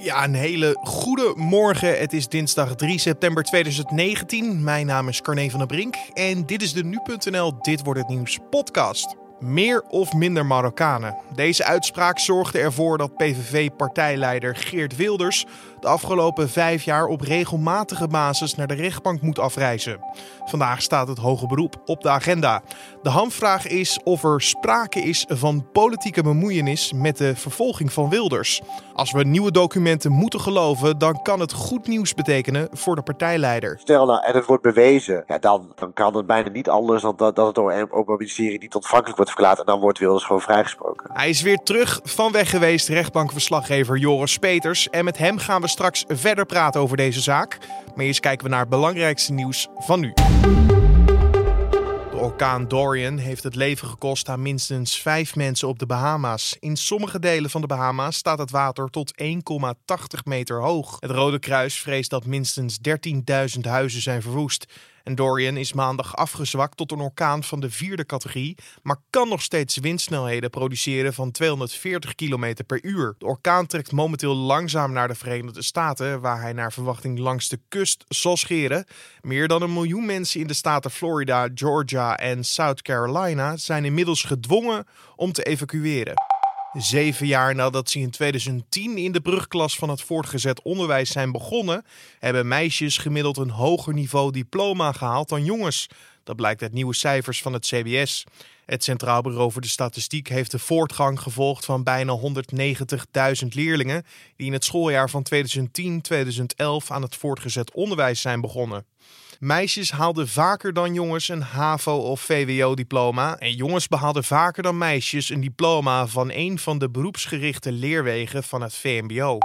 Ja, een hele goede morgen. Het is dinsdag 3 september 2019. Mijn naam is Carne van der Brink en dit is de Nu.nl Dit Wordt Het Nieuws podcast. Meer of minder Marokkanen. Deze uitspraak zorgde ervoor dat PVV-partijleider Geert Wilders de afgelopen vijf jaar op regelmatige basis naar de rechtbank moet afreizen. Vandaag staat het hoge beroep op de agenda. De hamvraag is of er sprake is van politieke bemoeienis met de vervolging van Wilders. Als we nieuwe documenten moeten geloven, dan kan het goed nieuws betekenen voor de partijleider. Stel nou, en het wordt bewezen, ja, dan, dan kan het bijna niet anders dan dat, dat het door een Openbaar Ministerie niet ontvankelijk wordt verklaard. En dan wordt Wilders gewoon vrijgesproken. Hij is weer terug van weg geweest, rechtbankverslaggever Joris Peters. En met hem gaan we straks verder praten over deze zaak. Maar eerst kijken we naar het belangrijkste nieuws van nu. De orkaan Dorian heeft het leven gekost aan minstens vijf mensen op de Bahama's. In sommige delen van de Bahama's staat het water tot 1,80 meter hoog. Het Rode Kruis vreest dat minstens 13.000 huizen zijn verwoest. En Dorian is maandag afgezwakt tot een orkaan van de vierde categorie, maar kan nog steeds windsnelheden produceren van 240 km per uur. De orkaan trekt momenteel langzaam naar de Verenigde Staten, waar hij naar verwachting langs de kust zal scheren. Meer dan een miljoen mensen in de staten Florida, Georgia en South Carolina zijn inmiddels gedwongen om te evacueren. Zeven jaar nadat ze in 2010 in de brugklas van het voortgezet onderwijs zijn begonnen, hebben meisjes gemiddeld een hoger niveau diploma gehaald dan jongens. Dat blijkt uit nieuwe cijfers van het CBS. Het Centraal Bureau voor de Statistiek heeft de voortgang gevolgd van bijna 190.000 leerlingen die in het schooljaar van 2010-2011 aan het voortgezet onderwijs zijn begonnen. Meisjes haalden vaker dan jongens een HAVO- of VWO-diploma. En jongens behaalden vaker dan meisjes een diploma van een van de beroepsgerichte leerwegen van het VMBO.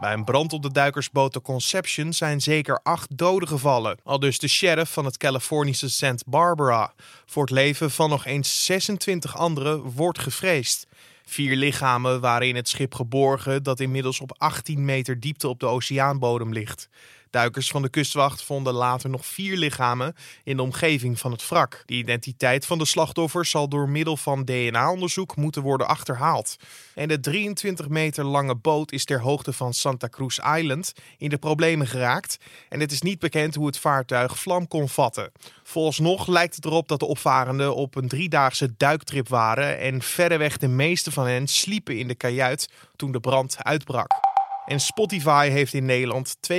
Bij een brand op de duikersboot de Conception zijn zeker acht doden gevallen. Al dus de sheriff van het Californische Santa Barbara. Voor het leven van nog eens 26 anderen wordt gevreesd. Vier lichamen waren in het schip geborgen dat inmiddels op 18 meter diepte op de oceaanbodem ligt. Duikers van de kustwacht vonden later nog vier lichamen in de omgeving van het wrak. De identiteit van de slachtoffers zal door middel van DNA-onderzoek moeten worden achterhaald. En de 23 meter lange boot is ter hoogte van Santa Cruz Island in de problemen geraakt. En het is niet bekend hoe het vaartuig vlam kon vatten. Volgens lijkt het erop dat de opvarenden op een driedaagse duiktrip waren en verreweg de meeste van hen sliepen in de kajuit toen de brand uitbrak. En Spotify heeft in Nederland 2,9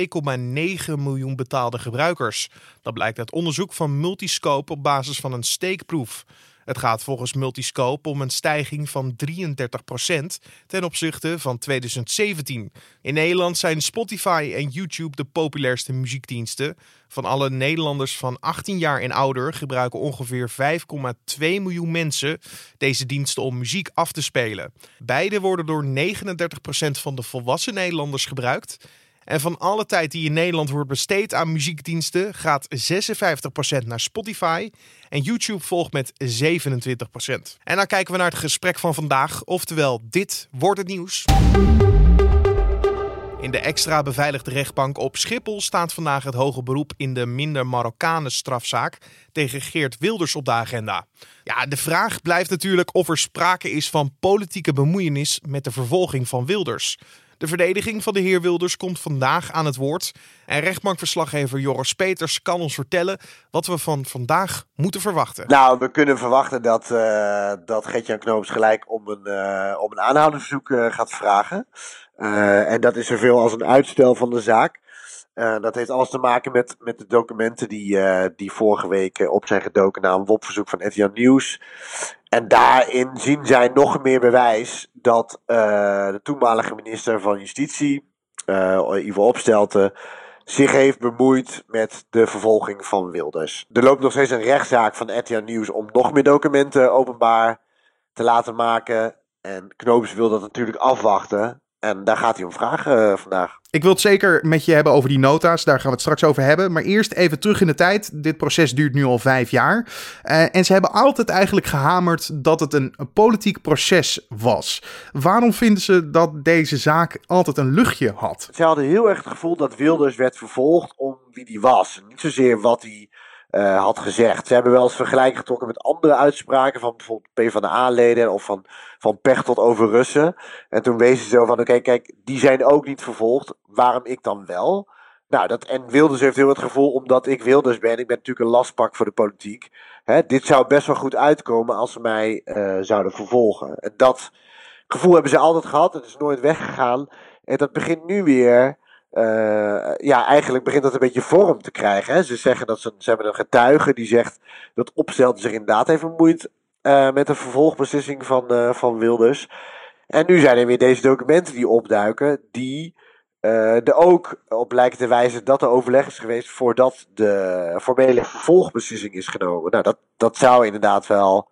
miljoen betaalde gebruikers. Dat blijkt uit onderzoek van Multiscope op basis van een steekproef. Het gaat volgens Multiscope om een stijging van 33% ten opzichte van 2017. In Nederland zijn Spotify en YouTube de populairste muziekdiensten. Van alle Nederlanders van 18 jaar en ouder gebruiken ongeveer 5,2 miljoen mensen deze diensten om muziek af te spelen. Beide worden door 39% van de volwassen Nederlanders gebruikt. En van alle tijd die in Nederland wordt besteed aan muziekdiensten, gaat 56% naar Spotify. En YouTube volgt met 27%. En dan kijken we naar het gesprek van vandaag. Oftewel, dit wordt het nieuws. In de extra beveiligde rechtbank op Schiphol staat vandaag het hoge beroep in de minder Marokkanen strafzaak tegen Geert Wilders op de agenda. Ja, de vraag blijft natuurlijk of er sprake is van politieke bemoeienis met de vervolging van Wilders. De verdediging van de heer Wilders komt vandaag aan het woord. En rechtbankverslaggever Joris Peters kan ons vertellen wat we van vandaag moeten verwachten. Nou, we kunnen verwachten dat, uh, dat Knoops gelijk om een, uh, om een aanhoudingsverzoek uh, gaat vragen. en dat is zoveel als een uitstel van de zaak. dat heeft alles te maken met, met de documenten die, die vorige week op zijn gedoken na een WOP-verzoek van RTL Nieuws. En daarin zien zij nog meer bewijs dat uh, de toenmalige minister van Justitie, uh, Ivo Opstelten, zich heeft bemoeid met de vervolging van Wilders. Er loopt nog steeds een rechtszaak van RTL Nieuws om nog meer documenten openbaar te laten maken. En Knoops wil dat natuurlijk afwachten. En daar gaat hij om vragen uh, vandaag. Ik wil het zeker met je hebben over die nota's. Daar gaan we het straks over hebben. Maar eerst even terug in de tijd. Dit proces duurt nu al vijf jaar. Uh, en ze hebben altijd eigenlijk gehamerd dat het een, een, politiek proces was. Waarom vinden ze dat deze zaak altijd een luchtje had? Ze hadden heel erg het gevoel dat Wilders werd vervolgd om wie die was. Niet zozeer wat hij uh, had gezegd. Ze hebben wel eens vergelijking getrokken met andere uitspraken van bijvoorbeeld PvdA-leden of van, van Pechtold over Russen. En toen wezen ze zo van, oké, kijk, die zijn ook niet vervolgd, waarom ik dan wel? Nou, dat, en Wilders heeft heel het gevoel, omdat ik Wilders ben, ik ben natuurlijk een lastpak voor de politiek. Hè, dit zou best wel goed uitkomen als ze mij uh, zouden vervolgen. En dat gevoel hebben ze altijd gehad, het is nooit weggegaan. En dat begint nu weer uh, ja, eigenlijk begint dat een beetje vorm te krijgen. Hè. Ze zeggen dat ze, ze hebben een getuige die zegt dat Opstelten zich inderdaad heeft bemoeid uh, met de vervolgbeslissing van, uh, van Wilders. En nu zijn er weer deze documenten die opduiken, die er ook op lijken te wijzen dat er overleg is geweest voordat de formele vervolgbeslissing is genomen. Nou, dat, dat zou inderdaad wel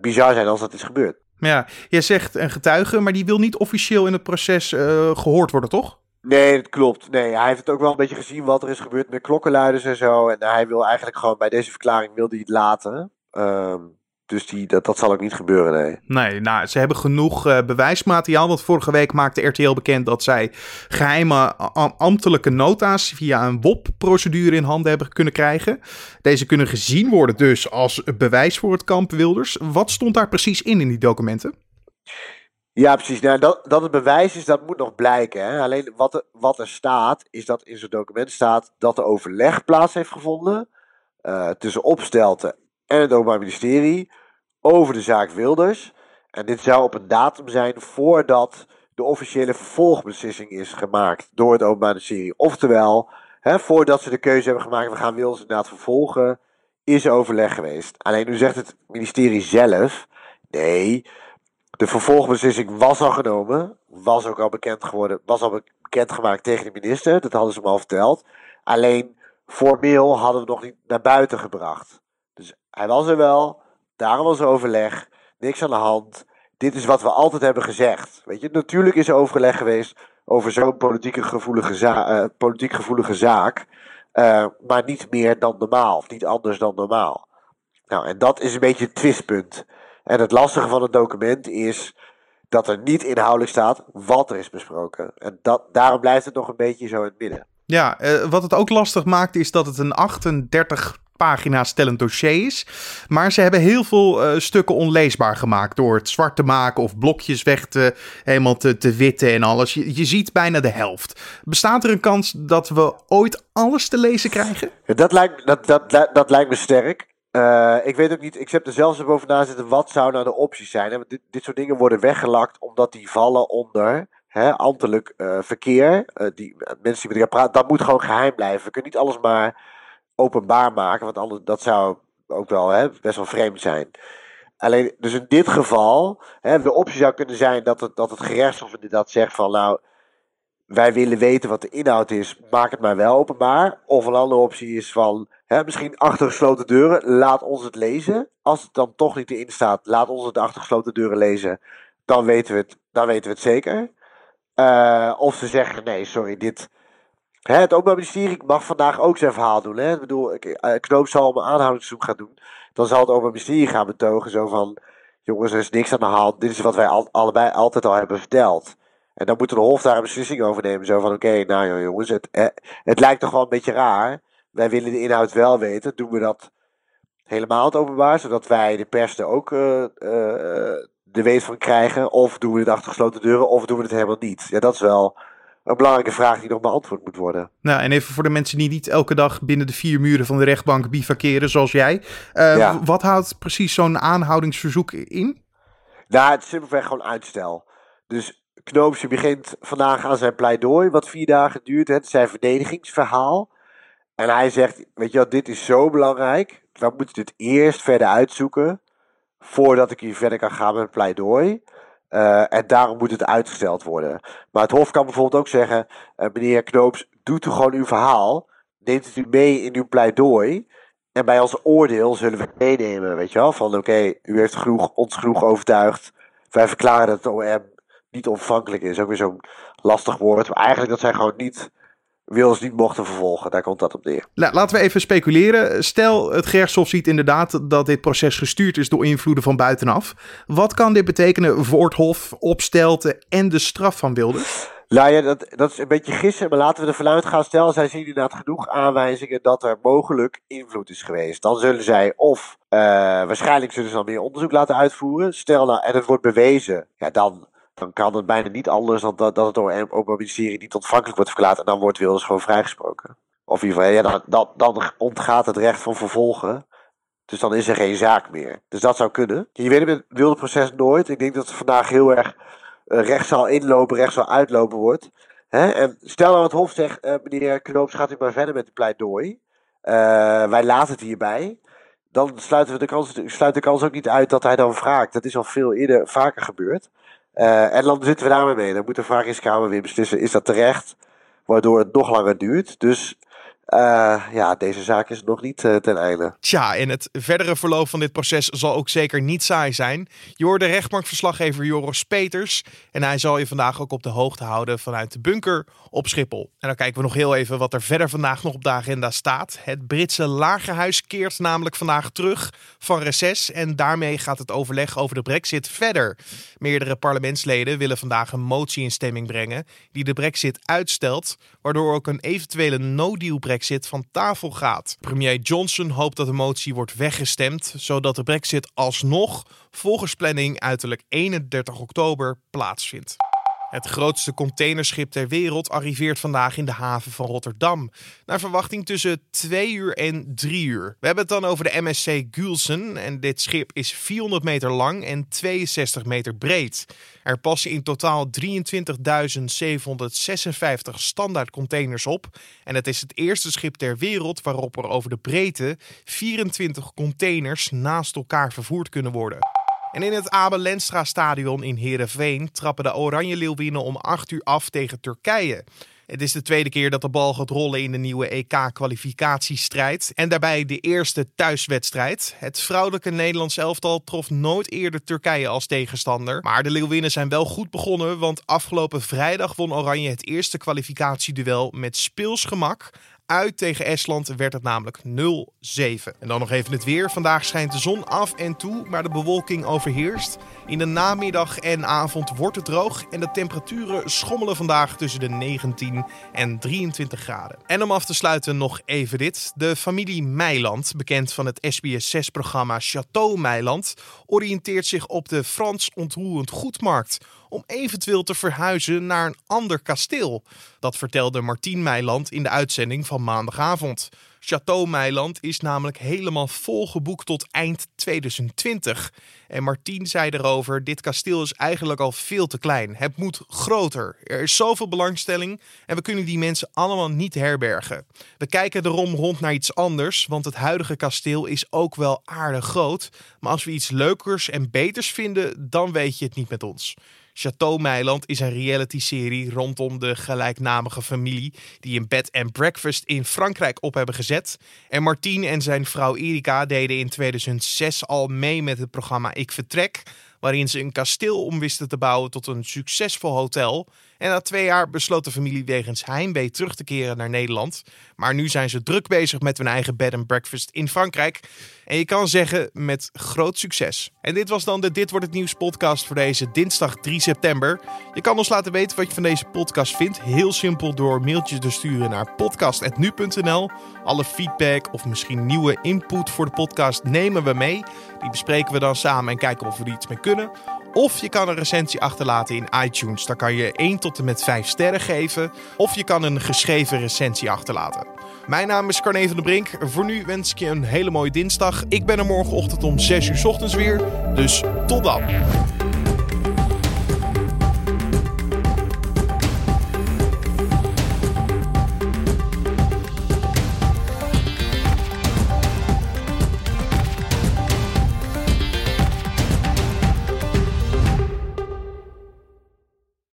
bizar zijn als dat is gebeurd. Ja, jij zegt een getuige, maar die wil niet officieel in het proces gehoord worden, toch? Nee, dat klopt. Nee, hij heeft het ook wel een beetje gezien wat er is gebeurd met klokkenluiders en zo. En hij wil eigenlijk gewoon bij deze verklaring wil hij het laten. Um, dus die, dat, dat zal ook niet gebeuren, nee. Nee, nou, ze hebben genoeg uh, bewijsmateriaal. Want vorige week maakte RTL bekend dat zij geheime ambtelijke nota's via een WOP-procedure in handen hebben kunnen krijgen. Deze kunnen gezien worden dus als bewijs voor het kamp Wilders. Wat stond daar precies in in die documenten? Ja, precies. Nou, dat, dat het bewijs is, dat moet nog blijken. Hè. Alleen wat er, wat er staat, is dat in zo'n document staat dat er overleg plaats heeft gevonden uh, tussen Opstelten en het Openbaar Ministerie over de zaak Wilders. En dit zou op een datum zijn voordat de officiële vervolgbeslissing is gemaakt door het Openbaar Ministerie. Oftewel, hè, voordat ze de keuze hebben gemaakt, we gaan Wilders inderdaad vervolgen, is overleg geweest. Alleen nu zegt het ministerie zelf, nee, de vervolgbeslissing was al genomen. Was ook al bekend geworden. Was al bekendgemaakt tegen de minister. Dat hadden ze me al verteld. Alleen formeel hadden we nog niet naar buiten gebracht. Dus hij was er wel. Daarom was er overleg. Niks aan de hand. Dit is wat we altijd hebben gezegd. Weet je, natuurlijk is er overleg geweest over zo'n politiek gevoelige, uh, politiek gevoelige zaak. Uh, maar niet meer dan normaal. Niet anders dan normaal. Nou, en dat is een beetje het twistpunt. En het lastige van het document is dat er niet inhoudelijk staat wat er is besproken. En dat, daarom blijft het nog een beetje zo in het midden. Ja, uh, wat het ook lastig maakt is dat het een 38 pagina's stellend dossier is. Maar ze hebben heel veel uh, stukken onleesbaar gemaakt door het zwart te maken of blokjes weg te, helemaal te, te witten en alles. Je, je ziet bijna de helft. Bestaat er een kans dat we ooit alles te lezen krijgen? Dat lijkt, dat, dat, dat, dat lijkt me sterk. Uh, ik weet ook niet, ik heb er zelfs boven na zitten, wat zou nou de opties zijn? Dit, dit soort dingen worden weggelakt omdat die vallen onder hè, ambtelijk uh, verkeer. Uh, die, mensen die met elkaar praten, dat moet gewoon geheim blijven. We kunnen niet alles maar openbaar maken, want anders, dat zou ook wel hè, best wel vreemd zijn. Alleen, dus in dit geval, hè, de optie zou kunnen zijn dat het, dat het gerechtshof inderdaad zegt van nou, wij willen weten wat de inhoud is, maak het maar wel openbaar. Of een andere optie is van, hè, misschien achter gesloten deuren, laat ons het lezen. Als het dan toch niet erin staat, laat ons het achter gesloten deuren lezen. Dan weten we het, dan weten we het zeker. Uh, of ze zeggen, nee, sorry, dit... Hè, het Openbaar Ministerie mag vandaag ook zijn verhaal doen. Hè? Ik bedoel, eh, Knoop zal een aanhoudingszoek gaan doen. Dan zal het Openbaar Ministerie gaan betogen, zo van... Jongens, er is niks aan de hand. Dit is wat wij al, allebei altijd al hebben verteld. En dan moet de Hof daar een beslissing over nemen. Zo van, oké, okay, nou jongens, het, eh, het lijkt toch wel een beetje raar. Wij willen de inhoud wel weten. Doen we dat helemaal het openbaar, zodat wij de pers er ook uh, uh, de weet van krijgen? Of doen we het achter gesloten deuren, of doen we het helemaal niet? Ja, dat is wel een belangrijke vraag die nog beantwoord moet worden. Nou, en even voor de mensen die niet elke dag binnen de vier muren van de rechtbank bivakeren, zoals jij. Uh, ja. Wat houdt precies zo'n aanhoudingsverzoek in? Nou, het is simpelweg gewoon uitstel. Dus Knoopsje begint vandaag aan zijn pleidooi, wat vier dagen duurt. Het zijn verdedigingsverhaal. En hij zegt, weet je wat, dit is zo belangrijk. We moeten dit eerst verder uitzoeken. Voordat ik hier verder kan gaan met mijn pleidooi. Uh, en daarom moet het uitgesteld worden. Maar het Hof kan bijvoorbeeld ook zeggen: uh, meneer Knoops, doet u gewoon uw verhaal. Neemt het u mee in uw pleidooi. En bij ons oordeel zullen we het meenemen. Weet je wel? Van oké, u heeft ons genoeg overtuigd. Wij verklaren dat het OM niet ontvankelijk is. Ook weer zo'n lastig woord. Maar eigenlijk dat zij gewoon niet Wils niet mochten vervolgen. Daar komt dat op neer. Laten we even speculeren. Stel, het gerechtshof ziet inderdaad dat dit proces gestuurd is door invloeden van buitenaf. Wat kan dit betekenen voor het hof, opstelten en de straf van Wilders? Nou ja, dat, dat is een beetje gissen, maar laten we ervan uitgaan. Stel, zij zien inderdaad genoeg aanwijzingen dat er mogelijk invloed is geweest. Dan zullen zij of, uh, waarschijnlijk zullen ze dan meer onderzoek laten uitvoeren. Stel nou, en het wordt bewezen, ja, dan, dan kan het bijna niet anders dan dat, dat het door een Openbaar Ministerie niet ontvankelijk wordt verklaard. En dan wordt Wilders gewoon vrijgesproken. Of in ieder geval, ja, dan, dan, ontgaat het recht van vervolgen. Dus dan is er geen zaak meer. Dus dat zou kunnen. Je weet het met het proces nooit. Ik denk dat het vandaag heel erg uh, rechts zal inlopen, rechts zal uitlopen wordt. Hè? En stel nou het Hof zegt, uh, meneer Knoops, gaat u maar verder met de pleidooi. Uh, wij laten het hierbij. Dan sluiten we de kans, sluit de kans ook niet uit dat hij dan wraakt. Dat is al veel eerder vaker gebeurd. En dan zitten we daarmee mee. Dan moet de Vragingskamer weer beslissen, is dat terecht? Waardoor het nog langer duurt. Dus uh, ja, deze zaak is nog niet uh, ten einde. Tja, en het verdere verloop van dit proces zal ook zeker niet saai zijn. Je hoort de rechtbankverslaggever Joris Peters. En hij zal je vandaag ook op de hoogte houden vanuit de bunker op Schiphol. En dan kijken we nog heel even wat er verder vandaag nog op de agenda staat. Het Britse lagerhuis keert namelijk vandaag terug van reces. En daarmee gaat het overleg over de brexit verder. Meerdere parlementsleden willen vandaag een motie in stemming brengen die de brexit uitstelt. Waardoor ook een eventuele no-deal brexit brexit van tafel gaat. Premier Johnson hoopt dat de motie wordt weggestemd, zodat de brexit alsnog volgens planning uiterlijk 31 oktober plaatsvindt. Het grootste containerschip ter wereld arriveert vandaag in de haven van Rotterdam. Naar verwachting tussen 2 uur en 3 uur. We hebben het dan over de MSC Gulsen. En dit schip is 400 meter lang en 62 meter breed. Er passen in totaal 23.756 standaard containers op. En het is het eerste schip ter wereld waarop er over de breedte 24 containers naast elkaar vervoerd kunnen worden. En in het Abel Lenstra stadion in Heerenveen trappen de Oranje Leeuwinnen om 8 uur af tegen Turkije. Het is de tweede keer dat de bal gaat rollen in de nieuwe EK-kwalificatiestrijd. En daarbij de eerste thuiswedstrijd. Het vrouwelijke Nederlands elftal trof nooit eerder Turkije als tegenstander. Maar de Leeuwinnen zijn wel goed begonnen, want afgelopen vrijdag won Oranje het eerste kwalificatieduel met speelsgemak uit tegen Estland werd het namelijk 0-7. En dan nog even het weer. Vandaag schijnt de zon af en toe, maar de bewolking overheerst. In de namiddag en avond wordt het droog en de temperaturen schommelen vandaag tussen de 19 en 23 graden. En om af te sluiten nog even dit. De familie Meiland, bekend van het SBS6-programma Chateau Meiland, oriënteert zich op de Frans ontroerend goedmarkt om eventueel te verhuizen naar een ander kasteel. Dat vertelde Martien Meiland in de uitzending van maandagavond. Chateau Meiland is namelijk helemaal volgeboekt tot eind 2020. En Martien zei erover: Dit kasteel is eigenlijk al veel te klein. Het moet groter. Er is zoveel belangstelling en we kunnen die mensen allemaal niet herbergen. We kijken erom rond naar iets anders, want het huidige kasteel is ook wel aardig groot. Maar als we iets leukers en beters vinden, dan weet je het niet met ons. Chateau Meiland is een reality-serie rondom de gelijknamige familie die een bed and breakfast in Frankrijk op hebben gezet. En Martien en zijn vrouw Erika deden in 2006 al mee met het programma Ik Vertrek, waarin ze een kasteel om wisten te bouwen tot een succesvol hotel. En na twee jaar besloot de familie wegens heimwee terug te keren naar Nederland. Maar nu zijn ze druk bezig met hun eigen bed and breakfast in Frankrijk. En je kan zeggen met groot succes. En dit was dan de Dit wordt het nieuws podcast voor deze dinsdag 3 september. Je kan ons laten weten wat je van deze podcast vindt. Heel simpel door mailtjes te sturen naar podcast.nu.nl. Alle feedback of misschien nieuwe input voor de podcast nemen we mee. Die bespreken we dan samen en kijken of we er iets mee kunnen. Of je kan een recensie achterlaten in iTunes. Daar kan je 1 tot en met 5 sterren geven. Of je kan een geschreven recensie achterlaten. Mijn naam is Carne van der Brink. Voor nu wens ik je een hele mooie dinsdag. Ik ben er morgenochtend om 6 uur ochtends weer. Dus tot dan.